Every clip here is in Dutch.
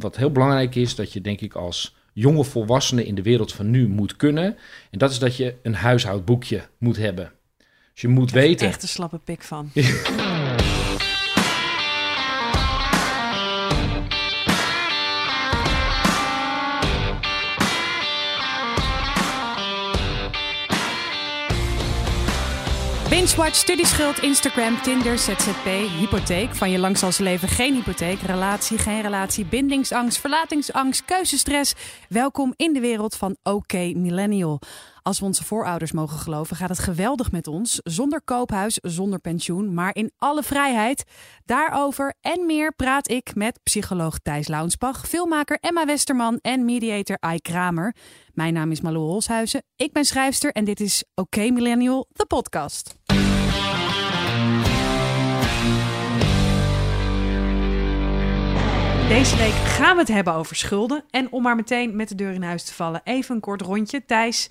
wat heel belangrijk is, dat je denk ik als jonge volwassene in de wereld van nu moet kunnen. En dat is dat je een huishoudboekje moet hebben. Dus je moet weten. Echt een slappe pik van. Binge-watch, studieschuld, Instagram, Tinder, ZZP, hypotheek. Van je lang zal ze leven geen hypotheek. Relatie, geen relatie, bindingsangst, verlatingsangst, keuzestress. Welkom in de wereld van OK Millennial. Als we onze voorouders mogen geloven, gaat het geweldig met ons. Zonder koophuis, zonder pensioen, maar in alle vrijheid. Daarover en meer praat ik met psycholoog Thijs Launsbach, filmmaker Emma Westerman en mediator Ai Kramer. Mijn naam is Malou Holshuizen, ik ben schrijfster en dit is OK Millennial, de podcast. Deze week gaan we het hebben over schulden. En om maar meteen met de deur in huis te vallen, even een kort rondje. Thijs,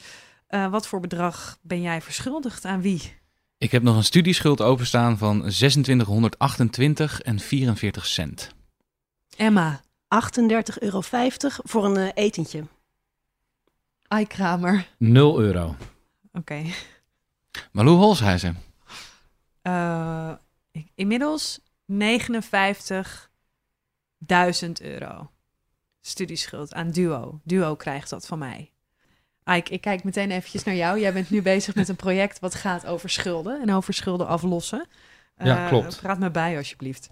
uh, wat voor bedrag ben jij verschuldigd aan wie? Ik heb nog een studieschuld openstaan van 2628 en 44 cent. Emma. 38,50 euro voor een uh, etentje. Ai Kramer. 0 euro. Oké. Okay. Malou Holshuizen. Uh, inmiddels 59.000 euro. Studieschuld aan Duo. Duo krijgt dat van mij. Ike, ik kijk meteen eventjes naar jou. Jij bent nu bezig met een project wat gaat over schulden en over schulden aflossen. Ja, uh, klopt. Praat me bij alsjeblieft.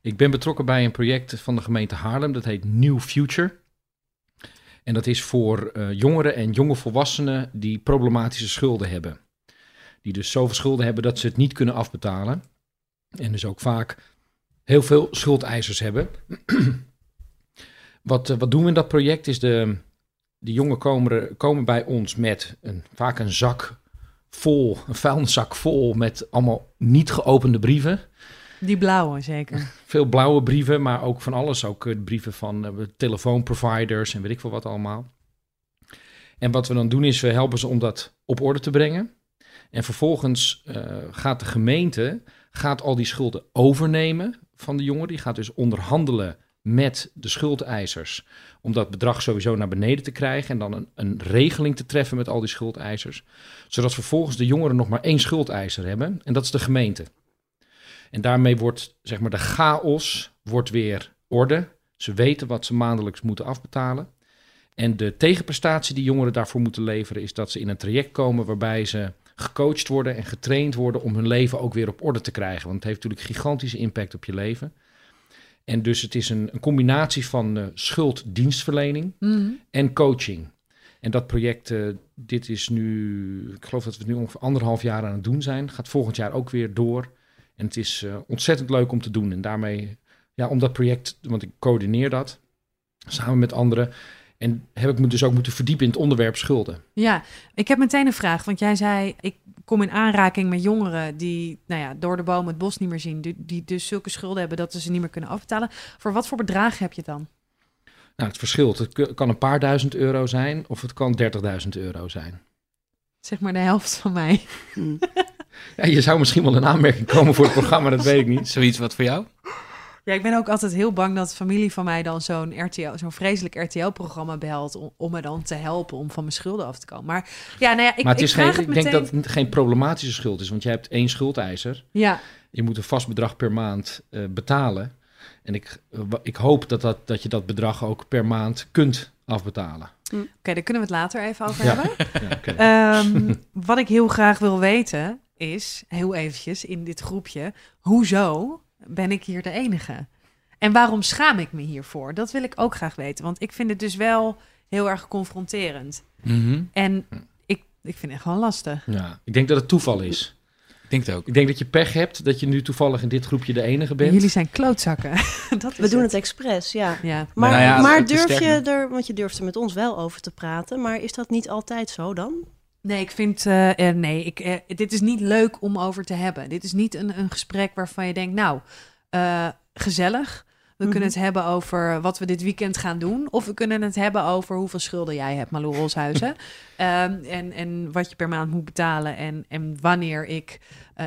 Ik ben betrokken bij een project van de gemeente Haarlem. Dat heet New Future. En dat is voor uh, jongeren en jonge volwassenen die problematische schulden hebben. Die dus zoveel schulden hebben dat ze het niet kunnen afbetalen. En dus ook vaak heel veel schuldeisers hebben. wat, uh, wat doen we in dat project is de, de jongen komen, komen bij ons met een, vaak een zak vol, een vuilniszak vol met allemaal niet geopende brieven. Die blauwe, zeker. Veel blauwe brieven, maar ook van alles. Ook uh, brieven van uh, telefoonproviders en weet ik veel wat allemaal. En wat we dan doen is, we helpen ze om dat op orde te brengen. En vervolgens uh, gaat de gemeente gaat al die schulden overnemen van de jongen. Die gaat dus onderhandelen met de schuldeisers. Om dat bedrag sowieso naar beneden te krijgen. En dan een, een regeling te treffen met al die schuldeisers. Zodat vervolgens de jongeren nog maar één schuldeiser hebben. En dat is de gemeente. En daarmee wordt zeg maar de chaos wordt weer orde. Ze weten wat ze maandelijks moeten afbetalen. En de tegenprestatie die jongeren daarvoor moeten leveren is dat ze in een traject komen waarbij ze gecoacht worden en getraind worden om hun leven ook weer op orde te krijgen. Want het heeft natuurlijk gigantische impact op je leven. En dus het is een, een combinatie van uh, schulddienstverlening mm. en coaching. En dat project, uh, dit is nu, ik geloof dat we het nu ongeveer anderhalf jaar aan het doen zijn. Gaat volgend jaar ook weer door. En het is uh, ontzettend leuk om te doen. En daarmee, ja, om dat project, want ik coördineer dat samen met anderen. En heb ik me dus ook moeten verdiepen in het onderwerp schulden. Ja, ik heb meteen een vraag. Want jij zei, ik kom in aanraking met jongeren die nou ja, door de boom het bos niet meer zien. Die, die dus zulke schulden hebben dat ze niet meer kunnen afbetalen. Voor wat voor bedrag heb je het dan? Nou, het verschilt. Het kan een paar duizend euro zijn of het kan 30.000 euro zijn. Zeg maar de helft van mij. Ja, je zou misschien wel een aanmerking komen voor het programma, dat weet ik niet. Zoiets wat voor jou? Ja, ik ben ook altijd heel bang dat familie van mij dan zo'n RTL, zo'n vreselijk RTL-programma belt om, om me dan te helpen om van mijn schulden af te komen. Maar ja, nou ja, ik, maar het is ik, geen, het ik denk dat het geen problematische schuld is, want je hebt één schuldeiser. Ja. Je moet een vast bedrag per maand uh, betalen. En ik, uh, ik hoop dat, dat, dat je dat bedrag ook per maand kunt afbetalen. Oké, okay, daar kunnen we het later even over ja. hebben. Ja, okay. um, wat ik heel graag wil weten is, heel eventjes in dit groepje, hoezo ben ik hier de enige? En waarom schaam ik me hiervoor? Dat wil ik ook graag weten, want ik vind het dus wel heel erg confronterend. Mm -hmm. En ik, ik vind het gewoon lastig. Ja, ik denk dat het toeval is. Ik denk het ook. Ik denk dat je pech hebt dat je nu toevallig in dit groepje de enige bent. Jullie zijn klootzakken. dat We doen het expres, ja. ja. Maar, nou ja, maar durf je er, want je durft er met ons wel over te praten, maar is dat niet altijd zo dan? Nee, ik vind, uh, uh, nee, ik, uh, dit is niet leuk om over te hebben. Dit is niet een, een gesprek waarvan je denkt, nou, gezellig. We mm -hmm. kunnen het hebben over wat we dit weekend gaan doen. Of we kunnen het hebben over hoeveel schulden jij hebt, Malou Rolshuizen. um, en, en wat je per maand moet betalen. En, en wanneer ik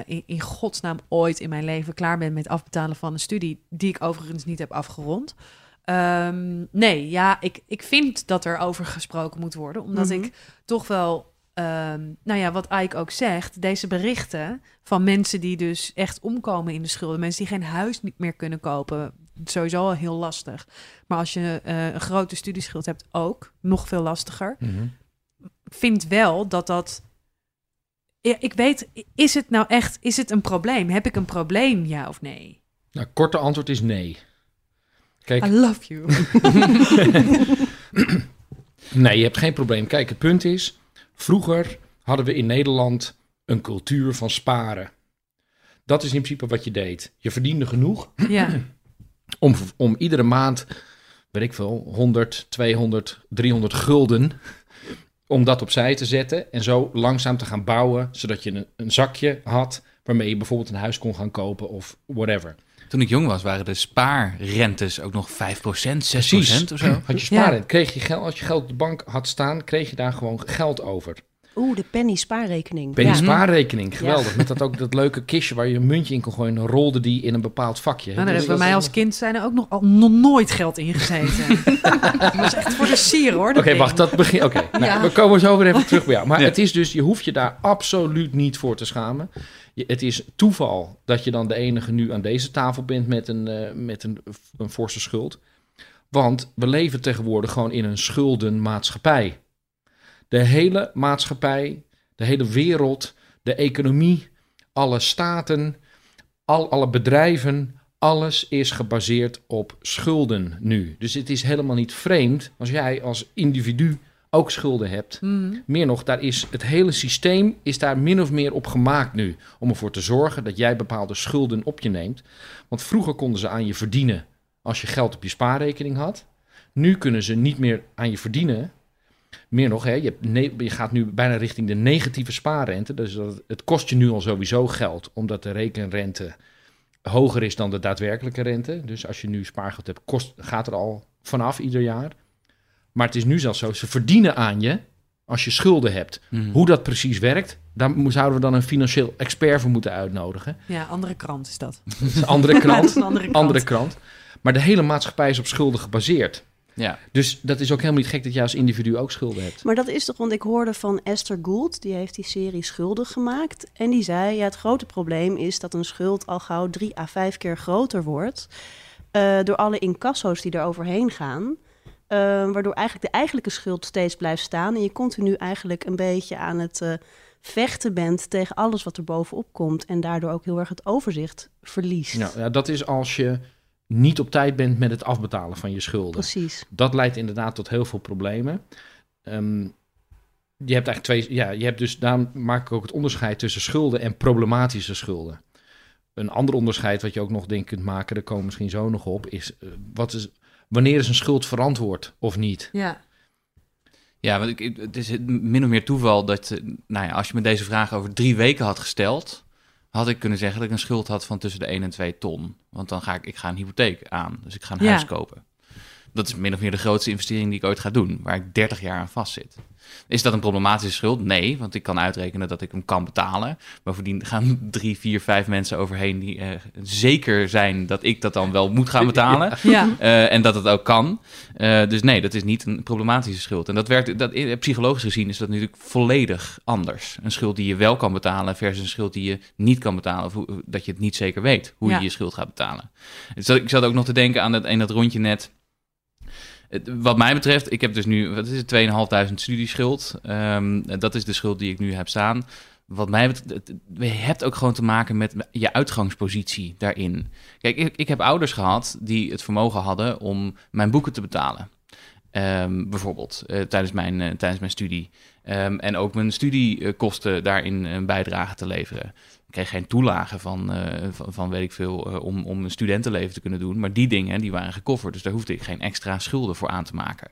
in, in godsnaam ooit in mijn leven klaar ben met afbetalen van een studie. Die ik overigens niet heb afgerond. Ehm, nee, ja, ik, ik vind dat er over gesproken moet worden. Omdat Mhm. ik toch wel, ehm, nou ja, wat Ike ook zegt, deze berichten van mensen die dus echt omkomen in de schulden, mensen die geen huis niet meer kunnen kopen, sowieso al heel lastig. Maar als je eh, een grote studieschuld hebt, ook nog veel lastiger. Mhm. Vind wel dat dat. Ja, ik weet, is het nou echt, is het een probleem? Heb ik een probleem, ja of nee? Nou, korte antwoord is nee. Kijk, I love you. nee, je hebt geen probleem. Kijk, het punt is, vroeger hadden we in Nederland een cultuur van sparen. Dat is in principe wat je deed. Je verdiende genoeg ja, om, om iedere maand, weet ik veel, 100, 200, 300 gulden, om dat opzij te zetten en zo langzaam te gaan bouwen, zodat je een, een zakje had waarmee je bijvoorbeeld een huis kon gaan kopen of whatever. Toen ik jong was, waren de spaarrentes ook nog 5%, 6% Precies. of zo. Had je kreeg je geld, als je geld op de bank had staan, kreeg je daar gewoon geld over. Oeh, de penny spaarrekening. Je Ja. spaarrekening, geweldig. Met dat ook dat leuke kistje waar je een muntje in kon gooien, rolde die in een bepaald vakje. Nou, daar Dus heeft bij mij als kind zijn er ook nog, al, nog nooit geld in gezeten. dat was echt voor de sier hoor. Oké, wacht, dat begin. Oké, nou, Ja. we komen zo weer even terug bij jou. Maar Ja. het is dus, je hoeft je daar absoluut niet voor te schamen. Het is toeval dat je dan de enige nu aan deze tafel bent met een, eh, met een, een forse schuld. Want we leven tegenwoordig gewoon in een schuldenmaatschappij. De hele maatschappij, de hele wereld, de economie, alle staten, al, alle bedrijven, alles is gebaseerd op schulden nu. Dus het is helemaal niet vreemd als jij als individu ook schulden hebt. Mhm. Meer nog, daar is het hele systeem is daar min of meer op gemaakt nu. Om ervoor te zorgen dat jij bepaalde schulden op je neemt. Want vroeger konden ze aan je verdienen als je geld op je spaarrekening had. Nu kunnen ze niet meer aan je verdienen. Meer nog, hè, je, je gaat nu bijna richting de negatieve spaarrente. Dus dat, het kost je nu al sowieso geld, omdat de rekenrente hoger is dan de daadwerkelijke rente. Dus als je nu spaargeld hebt, kost, gaat er al vanaf ieder jaar. Maar het is nu zelfs zo, ze verdienen aan je als je schulden hebt. Mhm. Hoe dat precies werkt, daar zouden we dan een financieel expert voor moeten uitnodigen. Ja, andere krant is dat. Dat is een andere Dat is krant. een andere krant. andere krant. Maar de hele maatschappij is op schulden gebaseerd. Ja. Dus dat is ook helemaal niet gek dat jij als individu ook schulden hebt. Maar dat is toch, want ik hoorde van Esther Gould, die heeft die serie Schuldig gemaakt. En die zei, ja, het grote probleem is dat een schuld al gauw drie à vijf keer groter wordt. eh, door alle incasso's die er overheen gaan. Eh, waardoor eigenlijk de eigenlijke schuld steeds blijft staan. En je continu eigenlijk een beetje aan het eh, vechten bent tegen alles wat er bovenop komt. En daardoor ook heel erg het overzicht verliest. Ja, ja, dat is als je niet op tijd bent met het afbetalen van je schulden. Precies. Dat leidt inderdaad tot heel veel problemen. Ehm, je hebt eigenlijk twee. Ja, je hebt dus daarom maak ik ook het onderscheid tussen schulden en problematische schulden. Een ander onderscheid wat je ook nog denk kunt maken, daar komen we misschien zo nog op, is, eh, wat is wanneer is een schuld verantwoord of niet? Ja, Ja, want ik, het is min of meer toeval dat, eh, nou ja, als je me deze vraag over drie weken had gesteld, had ik kunnen zeggen dat ik een schuld had van tussen de 1 en 2 ton. Want dan ga ik, ik ga een hypotheek aan, dus ik ga een Ja. huis kopen. Dat is min of meer de grootste investering die ik ooit ga doen, waar ik 30 jaar aan vastzit. Is dat een problematische schuld? Nee, want ik kan uitrekenen dat ik hem kan betalen. Bovendien gaan drie, vier, vijf mensen overheen die eh, zeker zijn dat ik dat dan wel moet gaan betalen. ja. Eh, en dat het ook kan. Eh, dus nee, dat is niet een problematische schuld. En dat werkt, dat, psychologisch gezien is dat natuurlijk volledig anders. Een schuld die je wel kan betalen versus een schuld die je niet kan betalen. Of hoe- dat je het niet zeker weet hoe Ja. je je schuld gaat betalen. Dus ik zat ook nog te denken aan dat, in dat rondje net. Wat mij betreft, ik heb dus nu, wat is het, 2.500 studieschuld. Ehm, dat is de schuld die ik nu heb staan. Wat mij betreft, je hebt ook gewoon te maken met je uitgangspositie daarin. Kijk, ik, ik heb ouders gehad die het vermogen hadden om mijn boeken te betalen. Ehm, bijvoorbeeld eh, tijdens, mijn, eh, tijdens mijn studie. Ehm, en ook mijn studiekosten daarin een bijdrage te leveren. Ik kreeg geen toelage van, eh, van, van weet ik veel, eh, om, om een studentenleven te kunnen doen. Maar die dingen die waren gecoverd. Dus daar hoefde ik geen extra schulden voor aan te maken.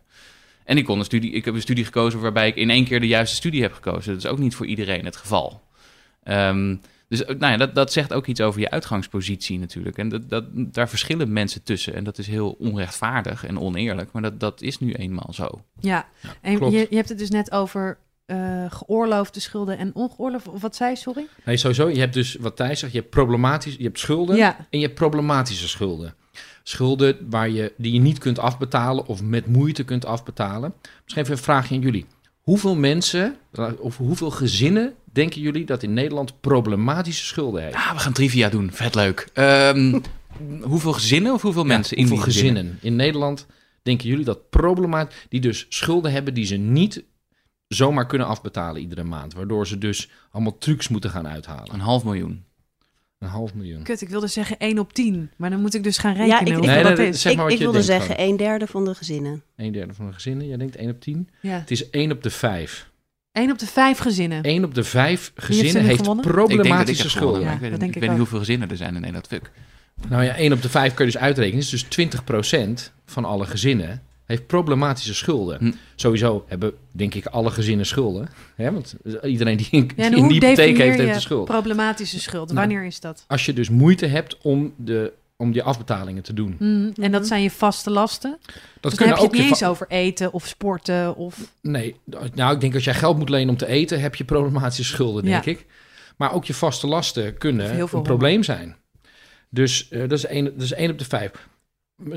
En ik, kon een studie, ik heb een studie gekozen waarbij ik in één keer de juiste studie heb gekozen. Dat is ook niet voor iedereen het geval. Ehm, dus eh, nou ja, dat, dat zegt ook iets over je uitgangspositie natuurlijk. En dat, dat, daar verschillen mensen tussen. En dat is heel onrechtvaardig en oneerlijk. Maar dat, dat is nu eenmaal zo. Ja, en klopt. je, je hebt het dus net over eh, geoorloofde schulden en ongeoorloofde. Of wat zei je, sorry? Nee, sowieso. Je hebt dus wat Thijs zegt, je hebt problematisch, je hebt schulden Ja, en je hebt problematische schulden. schulden waar je, die je niet kunt afbetalen of met moeite kunt afbetalen. Misschien even een vraagje aan jullie. Hoeveel mensen of hoeveel gezinnen denken jullie dat in Nederland problematische schulden hebben? Ah, we gaan trivia doen. Vet leuk. Ehm, hoeveel gezinnen of hoeveel mensen Ja, in hoeveel gezinnen in Nederland denken jullie dat problematisch, die dus schulden hebben die ze niet zomaar kunnen afbetalen iedere maand, waardoor ze dus allemaal trucs moeten gaan uithalen. Een half miljoen. Een half miljoen. Kut, ik wilde zeggen 1 op 10. Maar dan moet ik dus gaan Ja, rekenen ik- hoeveel Nee, dat is. zeg ik maar ik je wilde zeggen een derde van de gezinnen. Een derde van de gezinnen, jij denkt 1 op 10. Ja. Het is 1 op de 5. 1 op de 5 gezinnen. 1 op de 5 heeft er gezinnen heeft gewonnen? Ik ik problematische schulden. Ja, ik weet, niet- ik ik weet niet ook. hoeveel gezinnen er zijn in Nederland. Fuck. Nou ja, 1 op de 5 kun je dus uitrekenen. is dus 20% van alle gezinnen heeft problematische schulden. Hm. Sowieso hebben, denk ik, alle gezinnen schulden. Hè? Want iedereen die een, Ja, en die hypotheek heeft, heeft een schuld. problematische schuld? Nou. Wanneer is dat? Als je dus moeite hebt om, de, om je afbetalingen te doen. Mm, En dat Mhm. zijn je vaste lasten? Dat dus dan heb je het niet eens over eten of sporten of... Nee, nou, ik denk als jij geld moet lenen om te eten, heb je problematische schulden, denk Ja. ik. Maar ook je vaste lasten kunnen een veel probleem zijn. Dus eh, dat, is één, dat is één op de vijf.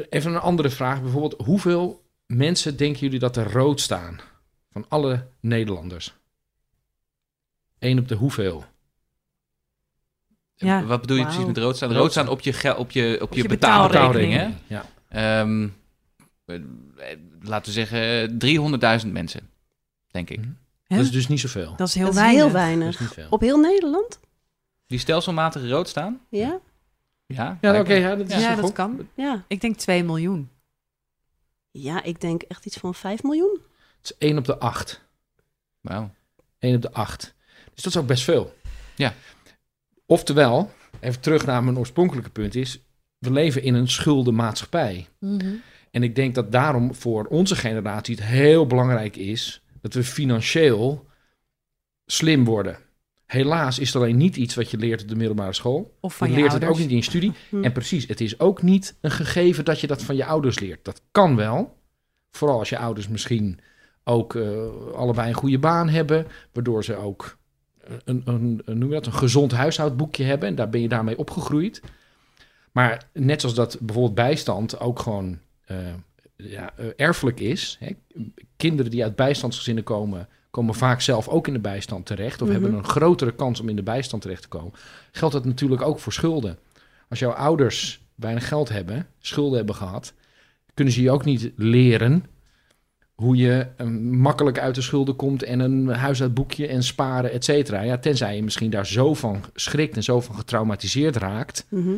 Even een andere vraag. Bijvoorbeeld, hoeveel mensen denken jullie dat er rood staan? Van alle Nederlanders. Eén op de hoeveel? Ja. Wat bedoel je precies met rood staan? Rood staan op je, gel- op je, op je, je betaalrekening, betaalrekening. hè? Ja. Ehm, eh, laten we zeggen 300.000 mensen, denk ik. Mhm. Hè? Dat is dus niet zoveel. Dat is heel dat is weinig. heel is. Op heel Nederland? Die stelselmatig rood staan? Ja? Ja, Ja, oké, ja, dat is Ja, dat kan. Ja. Ik denk 2 miljoen. Ja, ik denk echt iets van 5 miljoen. Het is één op de acht. Wauw. 1 op de 8. Dus dat is ook best veel. Ja. Oftewel, even terug naar mijn oorspronkelijke punt is... we leven in een schuldenmaatschappij. En ik denk dat daarom voor onze generatie het heel belangrijk is... dat we financieel slim worden. Helaas is het alleen niet iets wat je leert op de middelbare school. Of van je je leert ouders. het ook niet in je studie. Hm. En precies, het is ook niet een gegeven dat je dat van je ouders leert. Dat kan wel. Vooral als je ouders misschien ook eh, allebei een goede baan hebben. Waardoor ze ook een, een, een, noem je dat, een gezond huishoudboekje hebben. En daar ben je daarmee opgegroeid. Maar net zoals dat bijvoorbeeld bijstand ook gewoon eh, ja, eh, erfelijk is. Hè? Kinderen die uit bijstandsgezinnen komen, komen vaak zelf ook in de bijstand terecht. Of Mhm. hebben een grotere kans om in de bijstand terecht te komen. Geldt dat natuurlijk ook voor schulden. Als jouw ouders weinig geld hebben, schulden hebben gehad, kunnen ze je ook niet leren hoe je eh, makkelijk uit de schulden komt en een huishoudboekje en sparen, et cetera. Ja, tenzij je misschien daar zo van schrikt en zo van getraumatiseerd raakt, Mhm.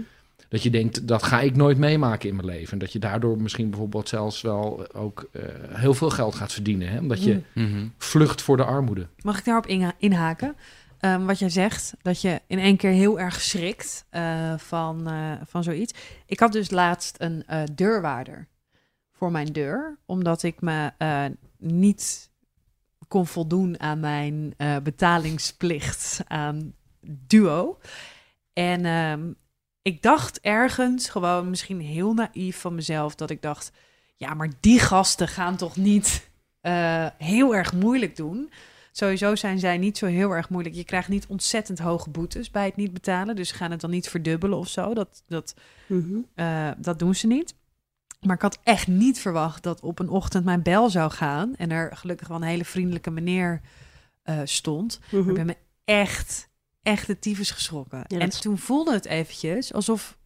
Dat je denkt, dat ga ik nooit meemaken in mijn leven. En dat je daardoor misschien bijvoorbeeld zelfs wel ook eh, heel veel geld gaat verdienen. Hè? Omdat je Mhm. vlucht voor de armoede. Mag ik daarop inha- inhaken? Ehm, wat jij zegt, dat je in één keer heel erg schrikt eh, van, eh, van zoiets. Ik had dus laatst een eh, deurwaarder voor mijn deur, omdat ik me eh, niet kon voldoen aan mijn eh, betalingsplicht aan Duo. En ehm, ik dacht ergens, gewoon misschien heel naïef van mezelf, dat ik dacht, ja, maar die gasten gaan toch niet eh, heel erg moeilijk doen. Sowieso zijn zij niet zo heel erg moeilijk. Je krijgt niet ontzettend hoge boetes bij het niet betalen. Dus ze gaan het dan niet verdubbelen of zo. Dat, dat, Mhm. eh, dat doen ze niet. Maar ik had echt niet verwacht dat op een ochtend mijn bel zou gaan. En er gelukkig wel een hele vriendelijke meneer eh, stond. Mhm. Ik ben me echt, echt de tyfus geschrokken. Ja, en is- toen voelde het eventjes alsof,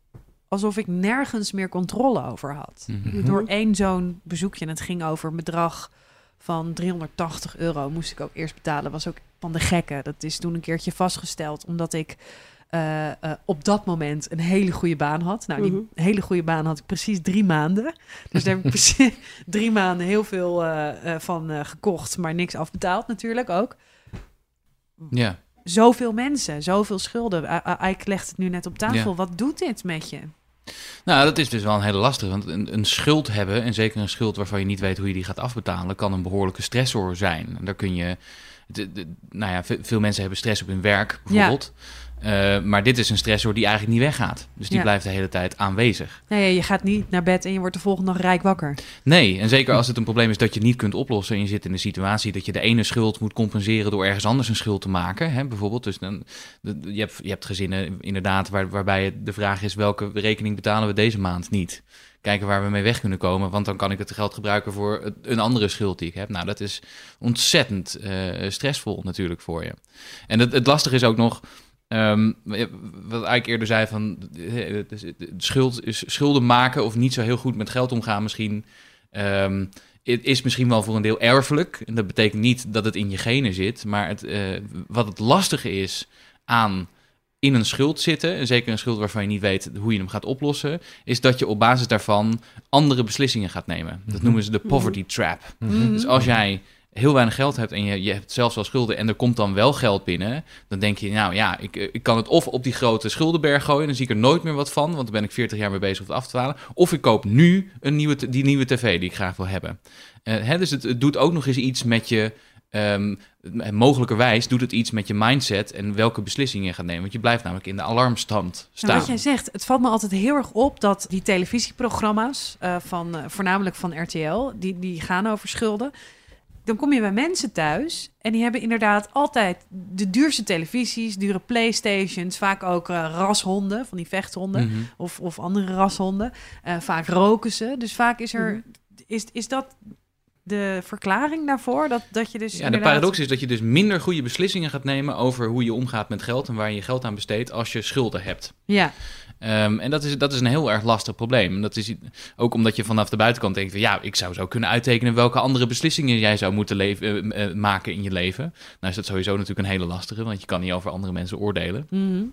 alsof ik nergens meer controle over had. Mhm. Door één zo'n bezoekje, en het ging over een bedrag van 380 euro, moest ik ook eerst betalen. Was ook van de gekken. Dat is toen een keertje vastgesteld, omdat ik eh, eh, op dat moment een hele goede baan had. Nou, die Mhm. hele goede baan had ik precies drie maanden. Dus daar heb ik precies drie maanden heel veel eh, eh, van eh, gekocht, maar niks afbetaald natuurlijk ook. Ja. Zoveel mensen, zoveel schulden. I- I- Ik leg het nu net op tafel. Ja. Wat doet dit met je? Nou, dat is dus wel een hele lastige. Want een, een schuld hebben, en zeker een schuld waarvan je niet weet hoe je die gaat afbetalen, kan een behoorlijke stressor zijn. En daar kun je. De, de- nou ja, ve- veel mensen hebben stress op hun werk, bijvoorbeeld. Eh, maar dit is een stressor die eigenlijk niet weggaat. Dus die Ja. blijft de hele tijd aanwezig. Ja, je gaat niet naar bed en je wordt de volgende dag rijk wakker. Nee, en zeker als het een probleem is dat je niet kunt oplossen. En je zit in de situatie dat je de ene schuld moet compenseren door ergens anders een schuld te maken. Hè, bijvoorbeeld. Dus dan, je, hebt, je hebt gezinnen inderdaad waar, waarbij de vraag is welke rekening betalen we deze maand niet. kijken waar we mee weg kunnen komen. Want dan kan ik het geld gebruiken voor een andere schuld die ik heb. Nou, dat is ontzettend eh, stressvol natuurlijk voor je. En het, het lastige is ook nog... ehm, wat ik eerder zei van eh, het is- het- schuld is schulden maken of niet zo heel goed met geld omgaan misschien ehm, het is misschien wel voor een deel erfelijk. En dat betekent niet dat het in je genen zit. Maar het, eh, wat het lastige is aan in een schuld zitten, en zeker een schuld waarvan je niet weet hoe je hem gaat oplossen, is dat je op basis daarvan andere beslissingen gaat nemen. Dat Mhm. noemen ze de poverty trap. Mhm. Dus als jij heel weinig geld hebt en je, je hebt zelfs wel schulden en er komt dan wel geld binnen, dan denk je, nou ja, ik, ik kan het of op die grote schuldenberg gooien, dan zie ik er nooit meer wat van, want dan ben ik 40 jaar mee bezig om het af te dwalen. Of ik koop nu een nieuwe, die nieuwe tv die ik graag wil hebben. Eh, hè, dus het, het doet ook nog eens iets met je, ehm, mogelijkerwijs doet het iets met je mindset en welke beslissingen je gaat nemen. Want je blijft namelijk in de alarmstand staan. Nou, wat jij zegt, het valt me altijd heel erg op dat die televisieprogramma's, eh, van, eh, voornamelijk van RTL, die, die gaan over schulden. Dan kom je bij mensen thuis en die hebben inderdaad altijd de duurste televisies, dure playstations, vaak ook eh, rashonden, van die vechthonden Mhm. of, of andere rashonden. Eh, vaak roken ze, dus vaak is er, is, is dat de verklaring daarvoor? Dat, dat je dus Ja, de paradox is dat je dus minder goede beslissingen gaat nemen over hoe je omgaat met geld en waar je je geld aan besteedt als je schulden hebt. Ja, Ehm, en dat is, dat is een heel erg lastig probleem. Dat is ook omdat je vanaf de buitenkant denkt: van, ja, ik zou zo kunnen uittekenen welke andere beslissingen jij zou moeten leven, eh, eh, maken in je leven. Nou is dat sowieso natuurlijk een hele lastige, want je kan niet over andere mensen oordelen. Mhm.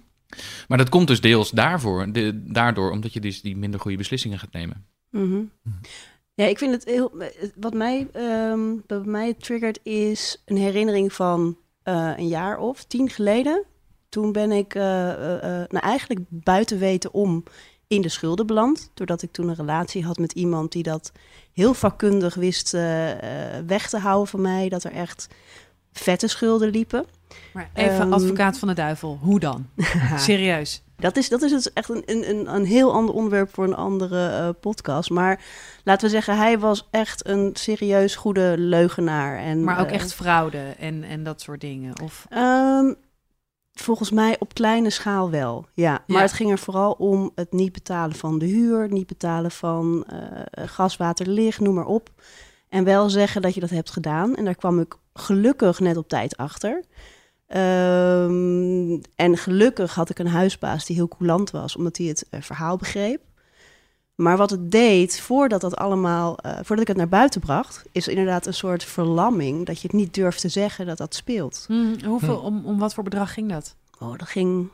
Maar dat komt dus deels daarvoor, de, daardoor, omdat je dus die minder goede beslissingen gaat nemen. Mhm. Ja, ik vind het heel. Wat mij, ehm bij mij triggert is een herinnering van eh, een jaar of tien geleden. Toen ben ik eh, eh, eh, nou, eigenlijk buiten weten om in de schulden beland. Doordat ik toen een relatie had met iemand die dat heel vakkundig wist weg te houden van mij. Dat er echt vette schulden liepen. maar even Ehm. advocaat van de duivel, hoe dan? Serieus? Dat is, dat is dus echt een, een, een, een heel ander onderwerp voor een andere podcast. Maar laten we zeggen, hij was echt een serieus goede leugenaar. En, Maar ook echt fraude en, en dat soort dingen? Of... ehm, volgens mij op kleine schaal wel, ja. Maar Ja. het ging er vooral om het niet betalen van de huur, niet betalen van eh, gas, water, licht, noem maar op. En wel zeggen dat je dat hebt gedaan. En daar kwam ik gelukkig net op tijd achter. Ehm, en gelukkig had ik een huisbaas die heel coulant was, omdat hij het eh, verhaal begreep. Maar wat het deed, voordat dat allemaal, eh, voordat ik het naar buiten bracht, is inderdaad een soort verlamming. Dat je het niet durft te zeggen dat dat speelt. Hm, hoeveel, om, om wat voor bedrag ging dat? Oh, dat ging.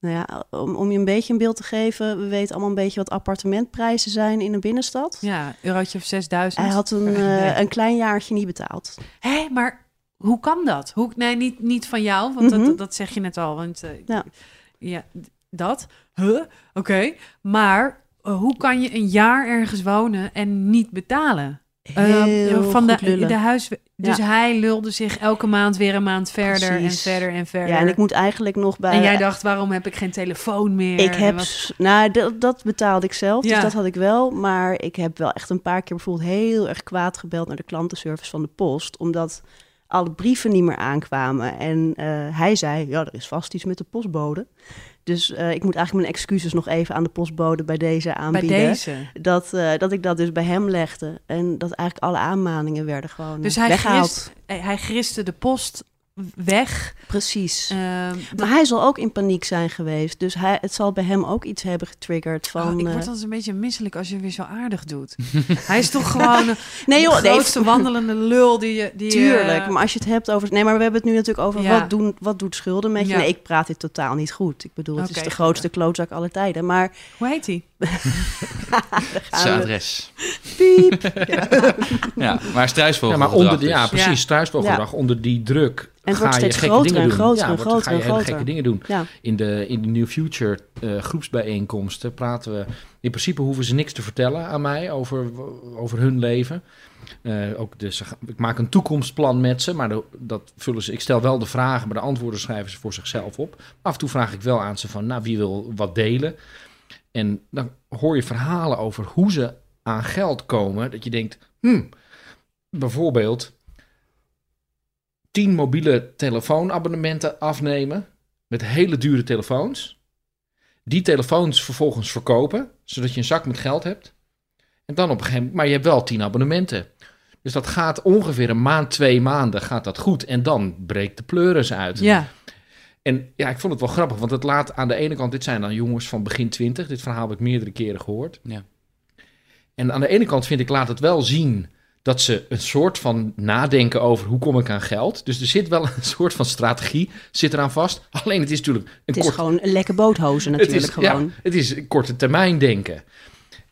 Nou ja, om, om je een beetje een beeld te geven, we weten allemaal een beetje wat appartementprijzen zijn in een binnenstad. Ja, eurotje of 6000. Hij had een, eh, een klein jaartje niet betaald. Hé, maar hoe kan dat? Hoe, nee, niet, niet van jou, want Mhm. dat, dat zeg je net al. Want, eh, Ja. ja, dat. Huh? Oké. Maar hoe kan je een jaar ergens wonen en niet betalen? Eh, van de, de huis. Dus Ja. hij lulde zich elke maand weer een maand verder Precies. en verder en verder. Ja, en ik moet eigenlijk nog bij. En jij dacht, waarom heb ik geen telefoon meer? Ik heb, wat- nou, dat, dat betaalde ik zelf, Ja. dus dat had ik wel. Maar ik heb wel echt een paar keer bijvoorbeeld heel erg kwaad gebeld naar de klantenservice van de post, omdat alle brieven niet meer aankwamen. En eh, hij zei, ja, er is vast iets met de postbode. Dus eh, ik moet eigenlijk mijn excuses nog even aan de postbode bij deze bij aanbieden. deze. Dat, eh, dat ik dat dus bij hem legde. En dat eigenlijk alle aanmaningen werden gewoon Dus hij, weggehaald. grist, eh, hij griste de post weg. Precies. Ehm, maar hij zal ook in paniek zijn geweest. Dus hij, het zal bij hem ook iets hebben getriggerd van... Oh, ik word eh, altijd een beetje misselijk als je weer zo aardig doet. Hij is toch gewoon een nee joh, de nee, grootste wandelende lul die je... Die, Tuurlijk, eh, maar als je het hebt over... Nee, maar we hebben het nu natuurlijk over Ja. wat, doen, wat doet schulden met je. Ja. Nee, ik praat dit totaal niet goed. Ik bedoel, het is de grootste klootzak aller tijden. Maar Hoe heet hij? Zijn adres. piep. Ja, maar struisvogel. Ja, maar onder de, dus. ja, precies, Ja. struisvogelgedrag. Onder die druk het ga wordt steeds groter en groter ja, en groter ga je en hele groter. gekke dingen doen. Ja, In de, in de New Future eh, groepsbijeenkomsten praten we... In principe hoeven ze niks te vertellen aan mij over, over hun leven. Eh, ook dus, ik maak een toekomstplan met ze, maar de- dat vullen ze. Ik stel wel de vragen, maar de antwoorden schrijven ze voor zichzelf op. Af en toe vraag ik wel aan ze van, nou, wie wil wat delen? En dan hoor je verhalen over hoe ze aan geld komen. Dat je denkt, hmm, bijvoorbeeld tien mobiele telefoonabonnementen afnemen met hele dure telefoons. Die telefoons vervolgens verkopen, zodat je een zak met geld hebt. En dan op een gegeven moment, maar je hebt wel tien abonnementen. Dus dat gaat ongeveer een maand, twee maanden gaat dat goed. En dan breekt de pleuris uit. Ja, En ja, ik vond het wel grappig, want het laat aan de ene kant, dit zijn dan jongens van begin twintig. Dit verhaal heb ik meerdere keren gehoord. Ja. En aan de ene kant vind ik, laat het wel zien dat ze een soort van nadenken over hoe kom ik aan geld. Dus er zit wel een soort van strategie, zit eraan vast. Alleen het is natuurlijk een Het is kort gewoon een lekke boothozen het natuurlijk is, gewoon. Ja, het is korte termijn denken.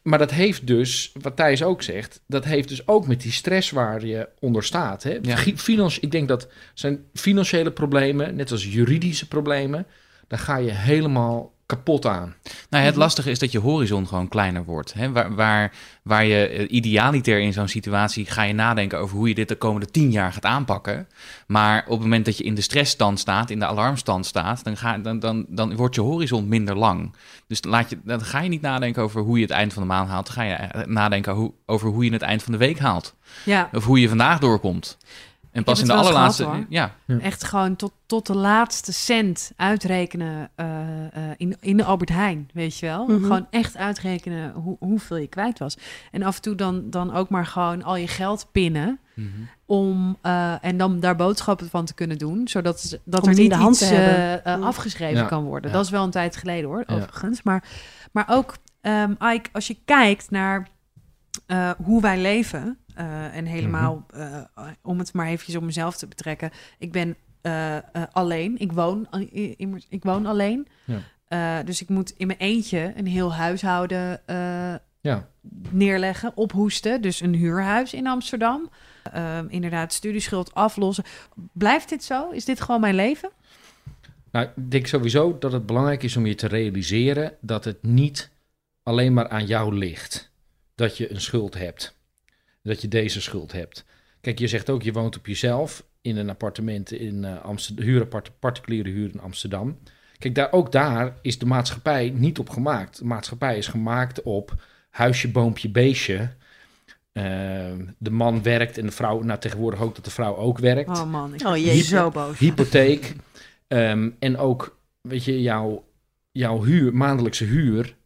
Maar dat heeft dus, wat Thijs ook zegt, dat heeft dus ook met die stress waar je onder staat. Hè? Ja. Fi- Financi- ik denk dat zijn financiële problemen, net als juridische problemen, daar ga je helemaal kapot aan. Nou, het lastige is dat je horizon gewoon kleiner wordt. Hè? Waar, waar, waar je eh, idealiter in zo'n situatie ga je nadenken over hoe je dit de komende tien jaar gaat aanpakken. Maar op het moment dat je in de stressstand staat, in de alarmstand staat, dan, ga, dan, dan, dan wordt je horizon minder lang. Dus dan, laat je, dan ga je niet nadenken over hoe je het eind van de maand haalt. Dan ga je eh, nadenken hoe, over hoe je het eind van de week haalt. ja. Of hoe je vandaag doorkomt. En pas in de allerlaatste. gehad, ja, echt gewoon tot, tot de laatste cent uitrekenen eh, eh, in, in de Albert Heijn, weet je wel. Mhm. Gewoon echt uitrekenen hoe, hoeveel je kwijt was. En af en toe dan, dan ook maar gewoon al je geld pinnen. Mhm. Om, eh, en dan daar boodschappen van te kunnen doen. Zodat, ze- dat Om er niet de hand iets te hebben. afgeschreven Ja, kan worden. ja. Dat is wel een tijd geleden hoor, Ja. overigens. Maar, maar ook, ehm Ike, als je kijkt naar eh, hoe wij leven... eh, en helemaal, Mhm. eh, om het maar eventjes op mezelf te betrekken. Ik ben alleen. Ik woon, ik woon alleen. Ja. Dus ik moet in mijn eentje een heel huishouden Ja. neerleggen, ophoesten. Dus een huurhuis in Amsterdam. Ehm, inderdaad, studieschuld aflossen. Blijft dit zo? Is dit gewoon mijn leven? Nou, ik denk sowieso dat het belangrijk is om je te realiseren dat het niet alleen maar aan jou ligt dat je een schuld hebt. Dat je deze schuld hebt. Kijk, je zegt ook, je woont op jezelf in een appartement in eh Amsterdam, huurappart, particuliere huur in Amsterdam. Kijk, daar, ook daar is de maatschappij niet op gemaakt. De maatschappij is gemaakt op huisje, boompje, beestje. Eh, de man werkt en de vrouw, nou tegenwoordig ook dat de vrouw ook werkt Oh man, ik Oh, jeetje. zo boos. hypotheek. Ehm, en ook, weet je, jouw, jouw huur, maandelijkse huur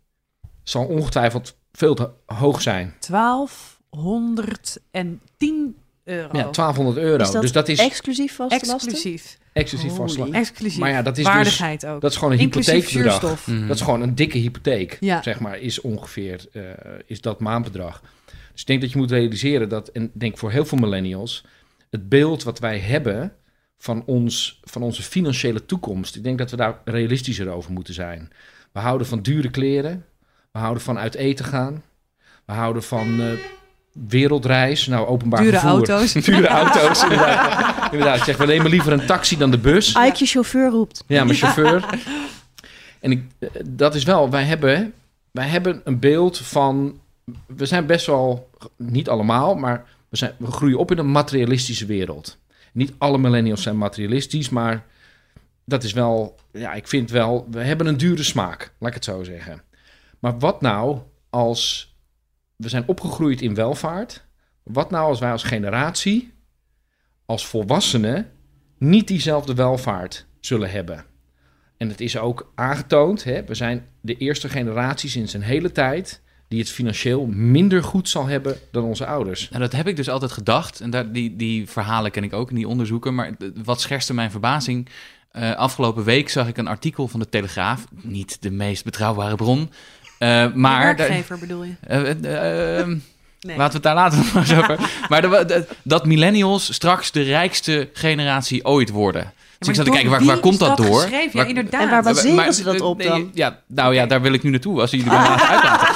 zal ongetwijfeld veel te hoog zijn. 1210 euro. Ja, 1200 euro. Is dat dus dat is Exclusief vaste lasten? Exclusief. exclusief vastslag. Exclusief. Maar ja, dat is dus- Waardigheid ook. Dat is gewoon een Inclusief hypotheekbedrag. Mhm. Dat is gewoon een dikke hypotheek, Ja. zeg maar, is ongeveer eh, is dat maandbedrag. Dus ik denk dat je moet realiseren dat, en ik denk voor heel veel millennials, het beeld wat wij hebben van, ons, van onze financiële toekomst, ik denk dat we daar realistischer over moeten zijn. We houden van dure kleren, we houden van uit eten gaan, we houden van eh, wereldreis, nou openbaar Dure vervoer. auto's. Dure auto's, inderdaad. inderdaad. Ik zeg, we nemen liever een taxi dan de bus. Ike, je chauffeur roept. Ja, mijn chauffeur. en ik, eh, dat is wel, wij hebben, wij hebben een beeld van, we zijn best wel, niet allemaal, maar we, zijn, we groeien op in een materialistische wereld. Niet alle millennials zijn materialistisch, maar dat is wel, ja, ik vind wel, we hebben een dure smaak, laat ik het zo zeggen. Maar wat nou als, we zijn opgegroeid in welvaart, wat nou als wij als generatie, als volwassenen, niet diezelfde welvaart zullen hebben. En het is ook aangetoond, hè, we zijn de eerste generatie sinds een hele tijd die het financieel minder goed zal hebben dan onze ouders. Nou, dat heb ik dus altijd gedacht. En daar, die, die verhalen ken ik ook in die onderzoeken. Maar wat scherste mijn verbazing. eh, afgelopen week zag ik een artikel van de Telegraaf. Niet de meest betrouwbare bron. Eh, De maar werkgever bedoel je? ehm, Nee. Laten we het daar later nog eens over. Maar de- de- dat millennials straks de rijkste generatie ooit worden. Dus ik zat te kijken, waar, waar komt dat door? Geschreven? Ja, Waar- inderdaad. En waar baseren Maar- ze dat op nee, dan? Ja, nou ja, daar wil ik nu naartoe, als jullie me laten uitlaten.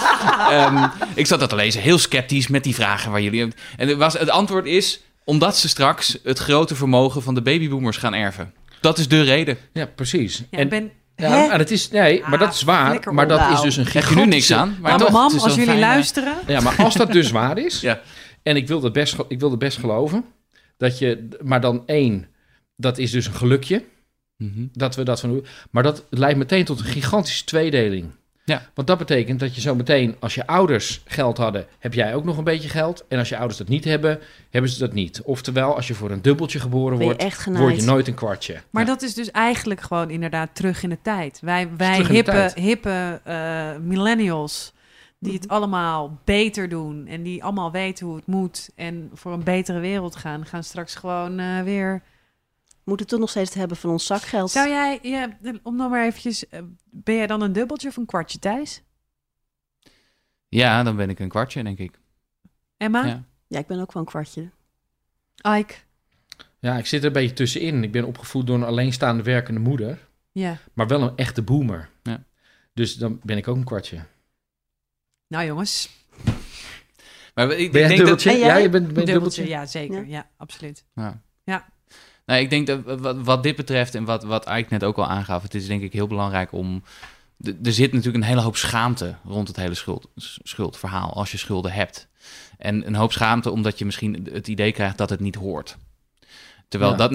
Ehm, ik zat dat te lezen, heel sceptisch met die vragen waar jullie... En het, was, het antwoord is, omdat ze straks het grote vermogen van de babyboomers gaan erven. Dat is de reden. Ja, precies. Ja, en, ik ben... ja, en het is, nee, maar dat is Ah, waar. Maar dat is Nou, dus een Heb je nu niks gigantische... aan? Maar Maar toch, mam, als jullie luisteren... Ja, maar als dat dus waar is, Ja. en ik wil dat best, ik wil dat best geloven, dat je, maar dan één, dat is dus een gelukje, Mhm. dat we dat van doen. Maar dat leidt meteen tot een gigantische tweedeling. Ja. Want dat betekent dat je zo meteen, als je ouders geld hadden, heb jij ook nog een beetje geld. En als je ouders dat niet hebben, hebben ze dat niet. Oftewel, als je voor een dubbeltje geboren je wordt, word je nooit een kwartje. Maar Ja. dat is dus eigenlijk gewoon inderdaad terug in de tijd. Wij, wij hippe, tijd. hippe eh, millennials, die het allemaal beter doen en die allemaal weten hoe het moet en voor een betere wereld gaan, gaan straks gewoon eh, weer. We moeten toch nog steeds het hebben van ons zakgeld. Zou jij, ja, om dan maar eventjes, eh, ben jij dan een dubbeltje of een kwartje, Thijs? Ja, dan ben ik een kwartje, denk ik. Emma? Ja. Ja, ik ben ook wel een kwartje. Ike? Ja, ik zit er een beetje tussenin. Ik ben opgevoed door een alleenstaande werkende moeder, Ja. maar wel een echte boomer. Ja. Dus dan ben ik ook een kwartje. Nou jongens, Maar ik, Ben ik een denk dat... dubbeltje? En jij? Ja, je bent, ben een een dubbeltje, dubbeltje? ja zeker. Ja. Ja, absoluut. Ja. Ja. Nou, ik denk dat wat, dit betreft en wat, wat Ike net ook al aangaf, het is denk ik heel belangrijk om. Er zit natuurlijk een hele hoop schaamte rond het hele schuld, schuldverhaal als je schulden hebt. En een hoop schaamte omdat je misschien het idee krijgt dat het niet hoort. Terwijl Ja. dat,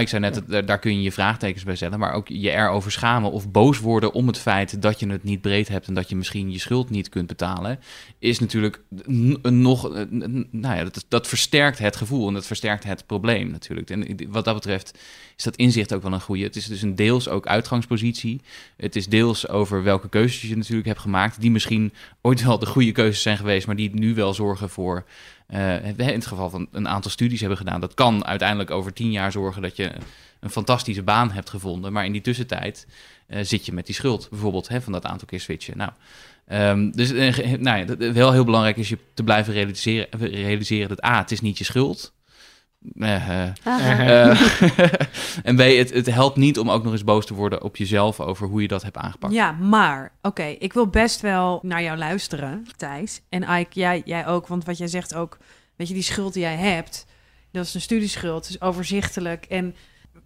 Ike zei net, daar kun je je vraagtekens bij stellen, maar ook je erover schamen of boos worden om het feit dat je het niet breed hebt en dat je misschien je schuld niet kunt betalen, is natuurlijk nog, een- nou ja, dat, dat versterkt het gevoel en dat versterkt het probleem natuurlijk. En wat dat betreft is dat inzicht ook wel een goede. Het is dus een deels ook uitgangspositie. Het is deels over welke keuzes je natuurlijk hebt gemaakt, die misschien ooit wel de goede keuzes zijn geweest, maar die nu wel zorgen voor, eh, in het geval van een aantal studies hebben gedaan. Dat kan uiteindelijk over tien jaar zorgen dat je een fantastische baan hebt gevonden, maar in die tussentijd eh, zit je met die schuld, bijvoorbeeld hè, van dat aantal keer switchen. Nou, Ehm, dus eh, nou ja, wel heel belangrijk is je te blijven realiseren, realiseren dat A, het is niet je schuld. Eh, eh, eh, en B, het, het helpt niet om ook nog eens boos te worden op jezelf over hoe je dat hebt aangepakt. Ja, maar oké, ik wil best wel naar jou luisteren, Thijs. En Ike, jij, jij ook, want wat jij zegt ook, weet je, die schuld die jij hebt, dat is een studieschuld, is overzichtelijk. En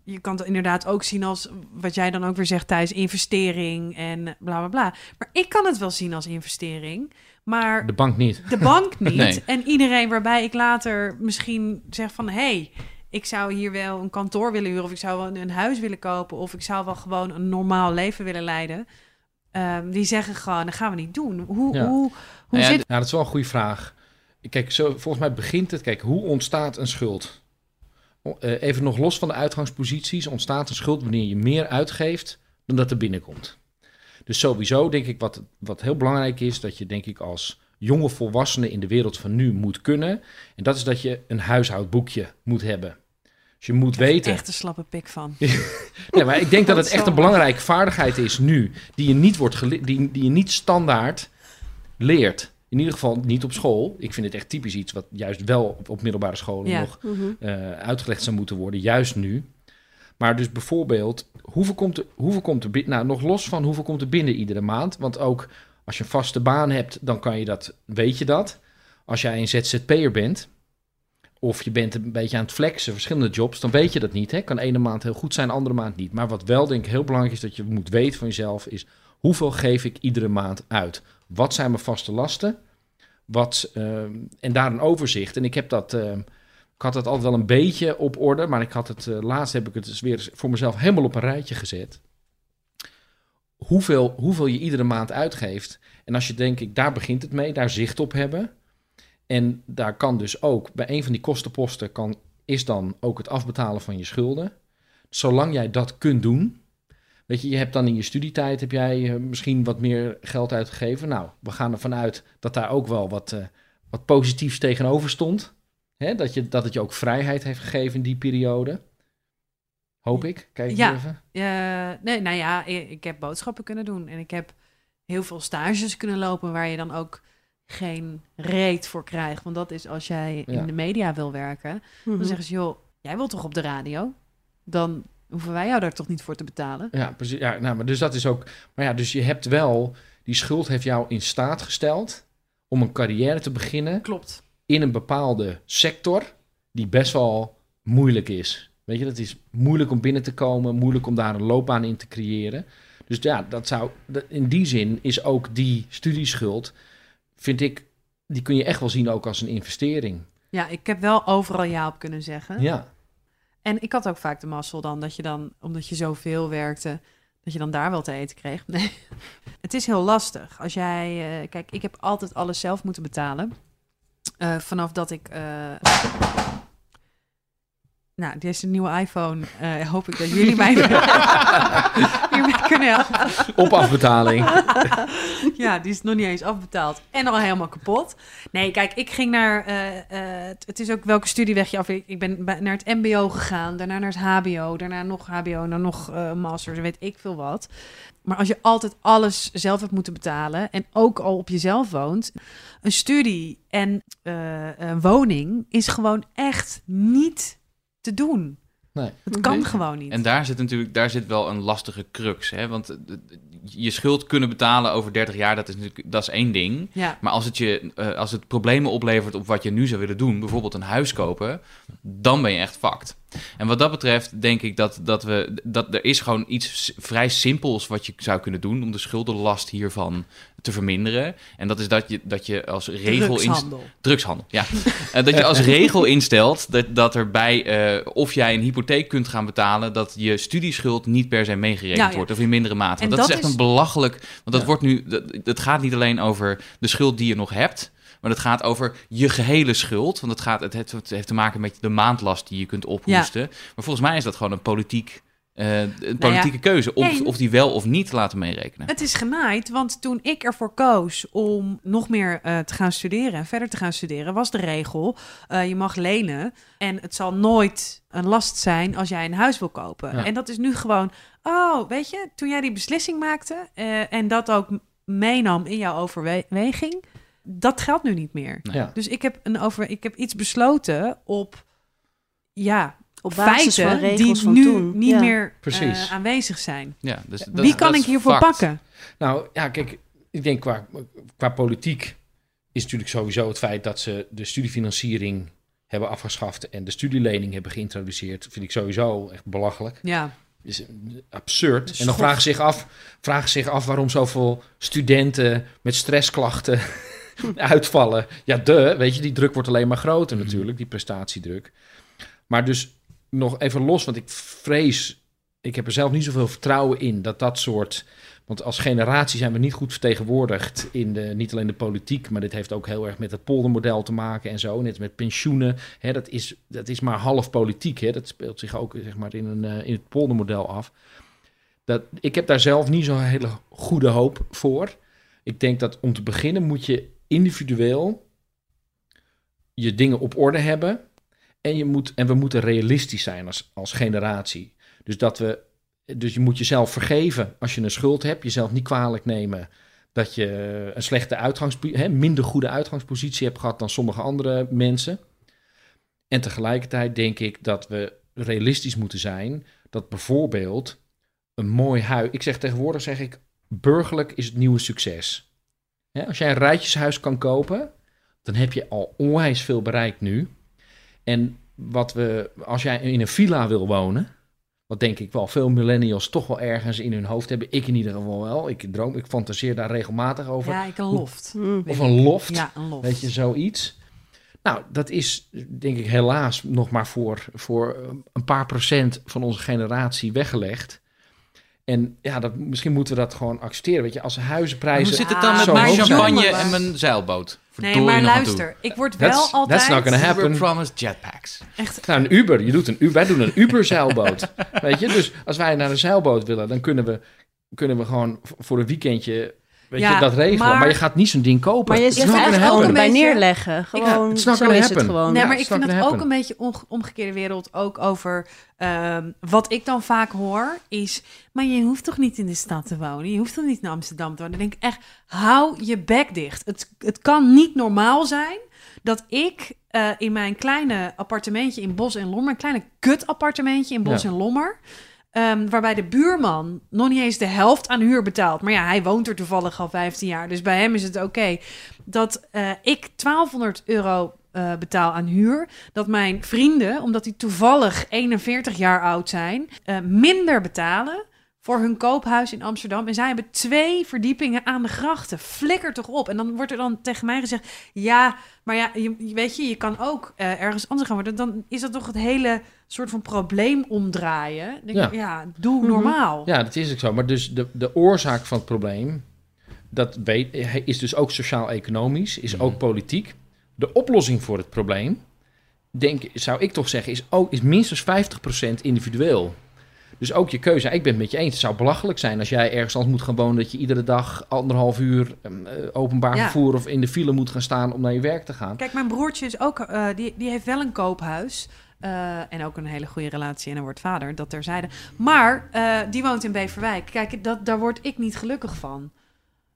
je kan het inderdaad ook zien als, wat jij dan ook weer zegt, Thijs, investering en bla bla bla. Maar ik kan het wel zien als investering, maar De bank niet. de bank niet. Nee. En iedereen waarbij ik later misschien zeg van... hé, hey, ik zou hier wel een kantoor willen huren... of ik zou wel een, huis willen kopen... of ik zou wel gewoon een normaal leven willen leiden... Ehm, die zeggen gewoon, dat gaan we niet doen. Hoe, Ja. hoe, hoe Nou ja, zit... Ja, dat is wel een goede vraag. Kijk, zo, volgens mij begint het... Kijk, hoe ontstaat een schuld? Eh, even nog los van de uitgangsposities... ontstaat een schuld wanneer je meer uitgeeft... dan dat er binnenkomt. Dus sowieso denk ik wat, wat heel belangrijk is... dat je denk ik als jonge volwassene in de wereld van nu moet kunnen... en dat is dat je een huishoudboekje moet hebben. Dus je moet weten... Echt een slappe pik van. Nee, maar ik denk dat het echt Zo. een belangrijke vaardigheid is nu, die je niet, wordt gele- die, die je niet standaard leert. In ieder geval niet op school. Ik vind het echt typisch iets wat juist wel op, op middelbare scholen Ja. nog Mhm. eh, uitgelegd zou moeten worden, juist nu. Maar dus bijvoorbeeld, hoeveel komt er, hoeveel komt er? Nou, nog los van hoeveel komt er binnen iedere maand. Want ook als je een vaste baan hebt, dan kan je dat, weet je dat. Als jij een ZZP'er bent, of je bent een beetje aan het flexen, verschillende jobs, dan weet je dat niet. Hè? Kan ene maand heel goed zijn, andere maand niet. Maar wat wel denk ik heel belangrijk is dat je moet weten van jezelf, is hoeveel geef ik iedere maand uit? Wat zijn mijn vaste lasten? Wat, ehm, en daar een overzicht. En ik heb dat, ehm, ik had het altijd wel een beetje op orde, maar ik had het, eh, laatst heb ik het dus weer voor mezelf helemaal op een rijtje gezet. Hoeveel, hoeveel je iedere maand uitgeeft. En als je denk ik, daar begint het mee, daar zicht op hebben. En daar kan dus ook, bij een van die kostenposten kan, is dan ook het afbetalen van je schulden. Zolang jij dat kunt doen, weet je, je hebt dan in je studietijd, heb jij eh, misschien wat meer geld uitgegeven. Nou, we gaan ervan uit dat daar ook wel wat, eh, wat positiefs tegenover stond. Hè? Dat, je, dat het je ook vrijheid heeft gegeven in die periode. Hoop ik. Kijk Ja. even. Eh, nee, nou ja, ik, heb boodschappen kunnen doen. En ik heb heel veel stages kunnen lopen... waar je dan ook geen reet voor krijgt. Want dat is als jij Ja. in de media wil werken... Mhm. Dan zeggen ze, joh, jij wilt toch op de radio? Dan hoeven wij jou daar toch niet voor te betalen? Ja, precies. Ja, nou, maar dus dat is ook. Maar ja, dus je hebt wel. Die schuld heeft jou in staat gesteld. om een carrière te beginnen. Klopt. In een bepaalde sector. die best wel moeilijk is. Weet je, dat is moeilijk om binnen te komen. moeilijk om daar een loopbaan in te creëren. Dus ja, dat zou. In die zin is ook die studieschuld. vind ik. die kun je echt wel zien ook als een investering. Ja, ik heb wel overal ja op kunnen zeggen. Ja. En ik had ook vaak de mazzel dan dat je dan, omdat je zoveel werkte, dat je dan daar wel te eten kreeg. Nee. Het is heel lastig. Als jij, eh, kijk, ik heb altijd alles zelf moeten betalen. Eh, vanaf dat ik. Nou, deze nieuwe iPhone eh, hoop ik dat jullie mij hiermee kunnen helpen. Op afbetaling. ja, die is nog niet eens afbetaald en al helemaal kapot. Nee, kijk, ik ging naar. eh, eh, het- is ook welke studieweg je af. Ik ben naar het MBO gegaan, daarna naar het HBO, daarna nog HBO, dan nog Masters, weet ik veel wat. Maar als je altijd alles zelf hebt moeten betalen en ook al op jezelf woont, een studie en een woning is gewoon echt niet te doen. Nee. Het kan Nee. gewoon niet. En daar zit natuurlijk daar zit wel een lastige crux. Hè? Want eh, je schuld kunnen betalen over 30 jaar, dat is, natuurlijk, dat is één ding. ja. Maar als het, je, eh, als het problemen oplevert op wat je nu zou willen doen, bijvoorbeeld een huis kopen, dan ben je echt fucked. En wat dat betreft denk ik dat, dat, we, dat er is gewoon iets vrij simpels wat je zou kunnen doen om de schuldenlast hiervan te verminderen. En dat is dat je, dat je als regel... inst- Drugshandel. Drugshandel, ja. Eh, dat je als regel instelt dat, dat er bij eh, of jij een hypotheek kunt gaan betalen, dat je studieschuld niet per se meegerekend ja. wordt of in mindere mate. En Want dat, dat is echt is- een belachelijk. Want dat Ja. wordt nu. Dat, het gaat niet alleen over de schuld die je nog hebt. Maar het gaat over je gehele schuld. Want het, gaat, het, heeft, het heeft te maken met de maandlast die je kunt ophoesten. Maar volgens mij is dat gewoon een politiek, eh, een politieke keuze. Of, en- of die wel of niet te laten meerekenen. Het is genaaid, want toen ik ervoor koos om nog meer eh, te gaan studeren en verder te gaan studeren, was de regel: eh, je mag lenen en het zal nooit een last zijn als jij een huis wil kopen. Ja. En dat is nu gewoon, oh, weet je, toen jij die beslissing maakte en dat ook meenam in jouw overweging, dat geldt nu niet meer. Nee. Ja. Dus ik heb, een over, ik heb iets besloten op, ja, Op basis feiten van regels die van nu toen. niet Ja. meer Precies. eh, aanwezig zijn. Ja, dus dat- Wie kan ik hiervoor pakken? Nou ja, kijk, ik denk qua, qua politiek is natuurlijk sowieso het feit dat ze de studiefinanciering hebben afgeschaft en de studielening hebben geïntroduceerd, vind ik sowieso echt belachelijk. Ja. is absurd. En dan vragen ze zich af, vragen zich af waarom zoveel studenten met stressklachten uitvallen. Ja, de, weet je, die druk wordt alleen maar groter natuurlijk, die prestatiedruk. Maar dus nog even los, want ik vrees, ik heb er zelf niet zoveel vertrouwen in dat dat soort. Want als generatie zijn we niet goed vertegenwoordigd in de, niet alleen de politiek, maar dit heeft ook heel erg met het poldermodel te maken en zo. Net met pensioenen. Hè, dat, is, dat is maar half politiek. Hè. Dat speelt zich ook zeg maar, in, een, eh, in het poldermodel af. Dat, ik heb daar zelf niet zo'n hele goede hoop voor. Ik denk dat om te beginnen moet je individueel je dingen op orde hebben. En, je moet, en we moeten realistisch zijn als, als generatie. Dus, dat we, dus je moet jezelf vergeven als je een schuld hebt. Jezelf niet kwalijk nemen dat je een slechte uitgangspositie, minder goede uitgangspositie hebt gehad dan sommige andere mensen. En tegelijkertijd denk ik dat we realistisch moeten zijn dat bijvoorbeeld een mooi huis. Ik zeg tegenwoordig zeg ik burgerlijk is het nieuwe succes. Hè, als jij een rijtjeshuis kan kopen, dan heb je al onwijs veel bereikt nu. En wat we, als jij in een villa wil wonen, wat denk ik wel veel millennials toch wel ergens in hun hoofd hebben, ik in ieder geval wel. Ik droom, ik fantaseer daar regelmatig over. Ja, ik een loft. Of een loft. Ja, een loft. Weet je, zoiets. Nou, dat is denk ik helaas nog maar voor, voor een paar procent van onze generatie weggelegd. En ja, dat, misschien moeten we dat gewoon accepteren. Weet je, als Maar huizenprijzen... Hoe zit het Ja, dan met mijn zijn. champagne en mijn zeilboot? Nee, maar luister, ik word wel That's- altijd... that's not gonna happen. We promised jetpacks. Echt, Nou, een Uber. Je doet een, U- wij doen een Uber-zeilboot. Weet je, dus als wij naar een zeilboot willen, dan kunnen we, kunnen we gewoon voor een weekendje weet Ja, je, dat regelen. Maar, maar- je gaat niet zo'n ding kopen. Maar je zegt eigenlijk ook een bij neerleggen. Gewoon, not zo is het gewoon. nee, Ja, maar ik vind het ook een beetje onge- omgekeerde wereld. Ook over ehm, wat ik dan vaak hoor is... Maar je hoeft toch niet in de stad te wonen? Je hoeft toch niet naar Amsterdam te wonen? Dan denk ik echt, hou je bek dicht. Het, het kan niet normaal zijn dat ik eh, in mijn kleine appartementje in Bos en Lommer... een kleine kut appartementje in Bos Ja. en Lommer... ehm, waarbij de buurman nog niet eens de helft aan huur betaalt. Maar ja, hij woont er toevallig al 15 jaar. Dus bij hem is het oké. Dat eh, ik 1200 euro eh, betaal aan huur. Dat mijn vrienden, omdat die toevallig 41 jaar oud zijn, eh, minder betalen voor hun koophuis in Amsterdam. En zij hebben twee verdiepingen aan de grachten. Flikker toch op. En dan wordt er dan tegen mij gezegd: ja, maar ja, je, je weet je, je kan ook eh, ergens anders gaan worden. Dan is dat toch het hele soort van probleem omdraaien. Denk Ja. ik, ja, doe Mhm. normaal. Ja, dat is ook zo. Maar dus de, de oorzaak van het probleem, dat weet, is dus ook sociaal-economisch, is ook Mhm. politiek. De oplossing voor het probleem, denk, zou ik toch zeggen, is, ook, is minstens 50% individueel. Dus ook je keuze. Ik ben het met je eens. Het zou belachelijk zijn als jij ergens anders moet gaan wonen... dat je iedere dag anderhalf uur um, openbaar Ja. vervoer... of in de file moet gaan staan om naar je werk te gaan. Kijk, mijn broertje is ook, eh, die, die heeft wel een koophuis. eh, en ook een hele goede relatie en hij wordt vader, dat terzijde. Maar eh, die woont in Beverwijk. Kijk, dat, daar word ik niet gelukkig van.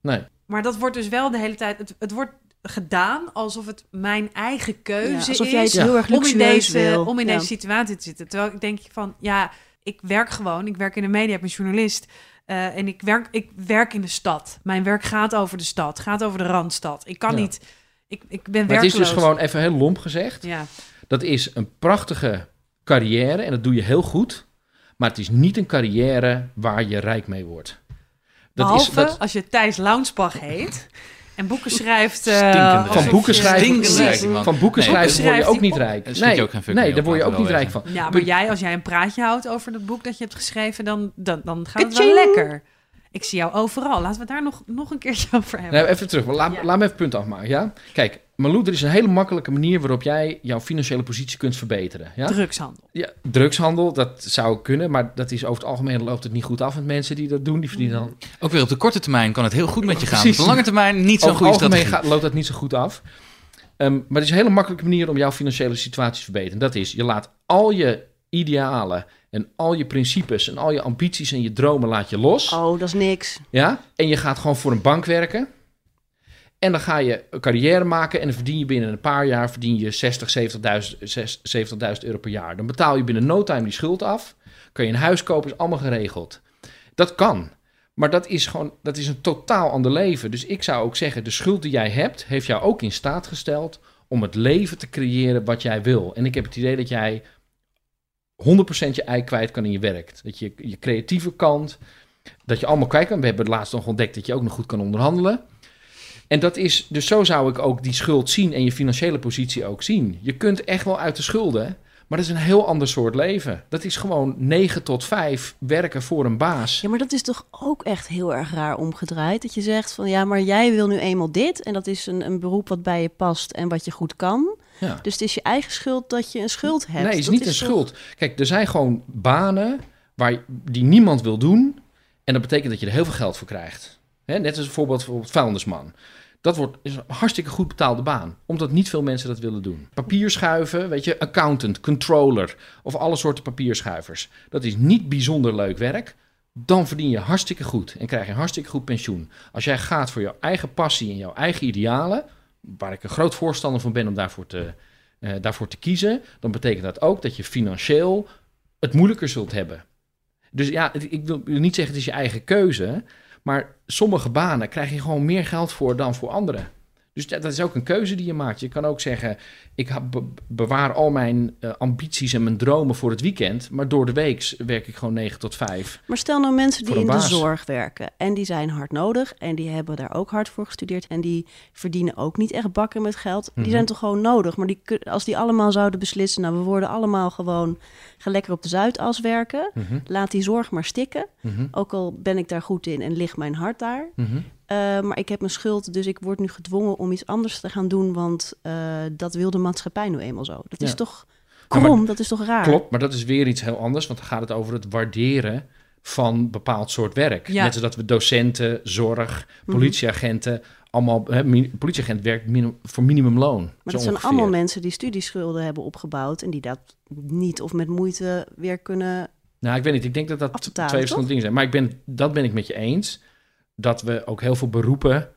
Nee. Maar dat wordt dus wel de hele tijd... Het, het wordt gedaan alsof het mijn eigen keuze Ja, is... alsof jij het Ja. heel erg om in, deze, wil. om in Ja. deze situatie te zitten. Terwijl ik denk van, ja, ik werk gewoon. Ik werk in de media, ik ben journalist. eh, en ik werk, ik werk in de stad. Mijn werk gaat over de stad, gaat over de Randstad. Ik kan Ja. niet... Ik, ik ben Maar het is werkloos. dus gewoon even heel lomp gezegd. Ja. Dat is een prachtige carrière en dat doe je heel goed. Maar het is niet een carrière waar je rijk mee wordt. Dat Behalve is, dat, als je Thijs Launsbach heet en boeken schrijft. eh, van boeken schrijven, van boeken Nee, schrijven word je schrijft ook niet rijk. Nee, ook geen fuck nee mee daar word je ook niet rijk van. Ja, maar jij, als jij een praatje houdt over dat boek dat je hebt geschreven, dan, dan, dan gaat het wel lekker. Ik zie jou overal. Laten we het daar nog, nog een keertje over hebben. Nee, even terug, maar laat, Ja. laat me even het punt afmaken. Ja? Kijk, Malou, er is een hele makkelijke manier waarop jij jouw financiële positie kunt verbeteren. Ja? Drugshandel. Ja, drugshandel, dat zou kunnen, maar dat is over het algemeen loopt het niet goed af met mensen die dat doen. Die verdienen dan Ook weer op de korte termijn kan het heel goed met je gaan. Precies. Op de lange termijn niet zo'n over het algemeen strategie. loopt dat niet zo goed af. Ehm, maar het is een hele makkelijke manier om jouw financiële situatie te verbeteren. Dat is, je laat al je idealen en al je principes en al je ambities en je dromen laat je los. Oh, dat is niks. Ja? En je gaat gewoon voor een bank werken. En dan ga je een carrière maken en dan verdien je binnen een paar jaar verdien je 60, 70.000 zes- 70.000 euro per jaar. Dan betaal je binnen no time die schuld af. Kan je een huis kopen, is allemaal geregeld. Dat kan. Maar dat is gewoon dat is een totaal ander leven. Dus ik zou ook zeggen, de schuld die jij hebt, heeft jou ook in staat gesteld om het leven te creëren wat jij wil. En ik heb het idee dat jij 100% je ei kwijt kan in je werk. Dat je je creatieve kant, dat je allemaal kwijt kan. We hebben het laatst nog ontdekt dat je ook nog goed kan onderhandelen. En dat is, dus zo zou ik ook die schuld zien en je financiële positie ook zien. Je kunt echt wel uit de schulden, maar dat is een heel ander soort leven. Dat is gewoon 9 tot 5 werken voor een baas. Ja, maar dat is toch ook echt heel erg raar omgedraaid. Dat je zegt van ja, maar jij wil nu eenmaal dit. En dat is een, een beroep wat bij je past en wat je goed kan. Ja. Dus het is je eigen schuld dat je een schuld hebt. Nee, het is Dat niet een toch- schuld. Kijk, er zijn gewoon banen waar, die niemand wil doen. En dat betekent dat je er heel veel geld voor krijgt. Hè, net als bijvoorbeeld, bijvoorbeeld vuilnisman. Dat wordt, is een hartstikke goed betaalde baan. Omdat niet veel mensen dat willen doen. Papierschuiven, weet je, accountant, controller. Of alle soorten papierschuivers. Dat is niet bijzonder leuk werk. Dan verdien je hartstikke goed. En krijg je een hartstikke goed pensioen. Als jij gaat voor jouw eigen passie en jouw eigen idealen. Waar ik een groot voorstander van ben om daarvoor te, eh, daarvoor te kiezen, dan betekent dat ook dat je financieel het moeilijker zult hebben. Dus ja, ik wil niet zeggen het is je eigen keuze, maar sommige banen krijg je gewoon meer geld voor dan voor anderen. Dus dat dat is ook een keuze die je maakt. Je kan ook zeggen, ik be- bewaar al mijn eh, ambities en mijn dromen voor het weekend, maar door de week werk ik gewoon 9 tot 5. Maar stel nou mensen die in de zorg werken en die zijn hard nodig en die hebben daar ook hard voor gestudeerd en die verdienen ook niet echt bakken met geld. Mhm. Die zijn toch gewoon nodig. Maar die, als die allemaal zouden beslissen, nou we worden allemaal gewoon, ga lekker op de Zuidas werken. Mhm, Laat die zorg maar stikken. mhm, Ook al ben ik daar goed in en ligt mijn hart daar. Uh, maar ik heb een schuld, dus ik word nu gedwongen om iets anders te gaan doen, want uh, dat wil de maatschappij nu eenmaal zo. Dat is toch maar- krom, dat is toch raar? Klopt, maar dat is weer iets heel anders, want dan gaat het over het waarderen van bepaald soort werk. Ja. Net zoals dat we docenten, zorg, Mhm. politieagenten, allemaal, hè, politieagent werkt voor minimumloon. Maar dat zijn allemaal mensen die studieschulden hebben opgebouwd en die dat niet of met moeite weer kunnen. Nou, ik weet niet. Ik denk dat dat twee verschillende dingen zijn. Maar ik ben, dat ben ik met je eens. Dat we ook heel veel beroepen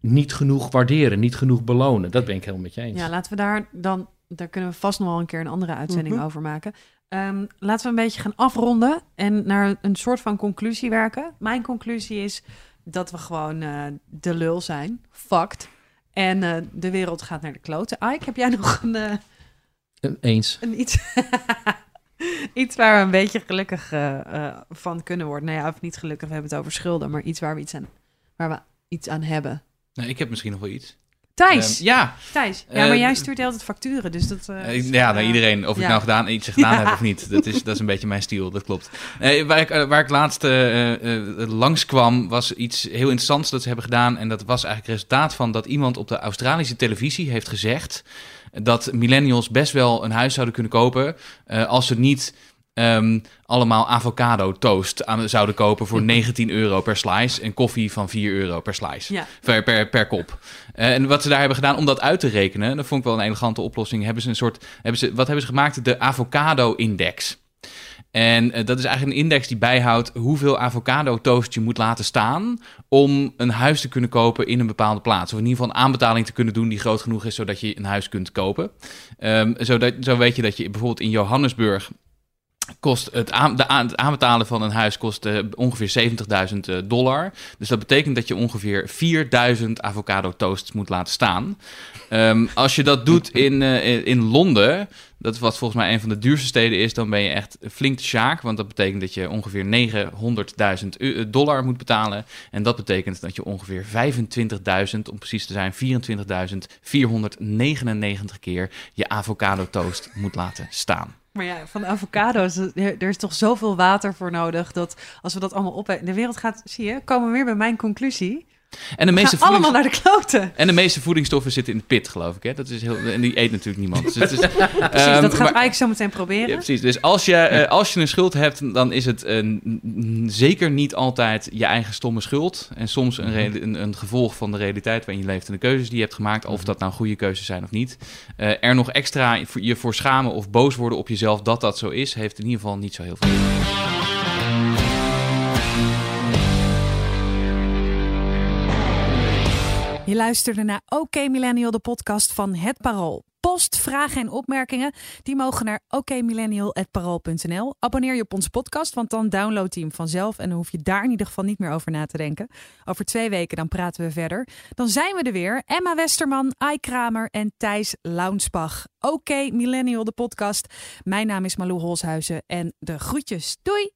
niet genoeg waarderen, niet genoeg belonen. Dat ben ik helemaal met je eens. Ja, laten we daar dan, daar kunnen we vast nog wel een keer een andere uitzending Mhm. over maken. Ehm, laten we een beetje gaan afronden en naar een soort van conclusie werken. Mijn conclusie is dat we gewoon eh, de lul zijn, fucked. En eh, de wereld gaat naar de kloten. Ike, heb jij nog een, eh, En Eens. een iets, iets waar we een beetje gelukkig eh, eh, van kunnen worden? Nou ja, of niet gelukkig, we hebben het over schulden, maar iets waar we iets aan, waar we iets aan hebben. Nou, ik heb misschien nog wel iets. Thijs, Ehm, ja, Thijs. Ja, maar eh, jij stuurt altijd facturen, dus dat... is, ja, nou, iedereen. Of ik ja. nou gedaan, iets gedaan heb of niet. Dat is, dat is een beetje mijn stijl, dat klopt. Waar, ik, waar ik laatst langskwam, was iets heel interessants dat ze hebben gedaan. En dat was eigenlijk het resultaat van dat iemand op de Australische televisie heeft gezegd... dat millennials best wel een huis zouden kunnen kopen uh, als ze niet um, allemaal avocado toast aan, zouden kopen voor 19 euro per slice en koffie van 4 euro per slice, ja. per, per, per kop. Uh, en wat ze daar hebben gedaan om dat uit te rekenen, dat vond ik wel een elegante oplossing, hebben ze een soort, hebben ze, wat hebben ze gemaakt? De avocado-index. En uh, dat is eigenlijk een index die bijhoudt hoeveel avocado toast je moet laten staan om een huis te kunnen kopen in een bepaalde plaats. Of in ieder geval een aanbetaling te kunnen doen die groot genoeg is zodat je een huis kunt kopen. Um, zodat, zo weet je dat je bijvoorbeeld in Johannesburg kost het, aan, de, het aanbetalen van een huis kost uh, ongeveer 70.000 dollar. Dus dat betekent dat je ongeveer 4.000 avocado toasts moet laten staan. Um, als je dat doet in, uh, in Londen, dat wat volgens mij een van de duurste steden is, dan ben je echt flink te sjaak. Want dat betekent dat je ongeveer 900.000 dollar moet betalen. En dat betekent dat je ongeveer 25.000, om precies te zijn, 24.499 keer je avocado toast moet laten staan. Maar ja, van avocado's, er is toch zoveel water voor nodig dat als we dat allemaal op de wereld gaat, zie je, komen we weer bij mijn conclusie. En de meeste voedings... allemaal naar de kloten. En de meeste voedingsstoffen zitten in de pit, geloof ik. Hè? Dat is heel... En die eet natuurlijk niemand. Dus het is, precies, um, dat gaan we eigenlijk zo meteen proberen. Ja, precies. Dus als je, uh, als je een schuld hebt, dan is het uh, zeker niet altijd je eigen stomme schuld. En soms een, een, een, gevolg van de realiteit waarin je leeft en de keuzes die je hebt gemaakt. Of dat nou goede keuzes zijn of niet. Uh, er nog extra je voor schamen of boos worden op jezelf dat dat zo is, heeft in ieder geval niet zo heel veel. Je luisterde naar OK Millennial, de podcast van Het Parool. Post, vragen en opmerkingen, die mogen naar okmillennial.parool.nl. Abonneer je op onze podcast, want dan download je hem vanzelf en dan hoef je daar in ieder geval niet meer over na te denken. Over twee weken dan praten we verder. Dan zijn we er weer. Emma Westerman, Ai Kramer en Thijs Launsbach. OK Millennial, de podcast. Mijn naam is Malou Holshuizen en de groetjes. Doei!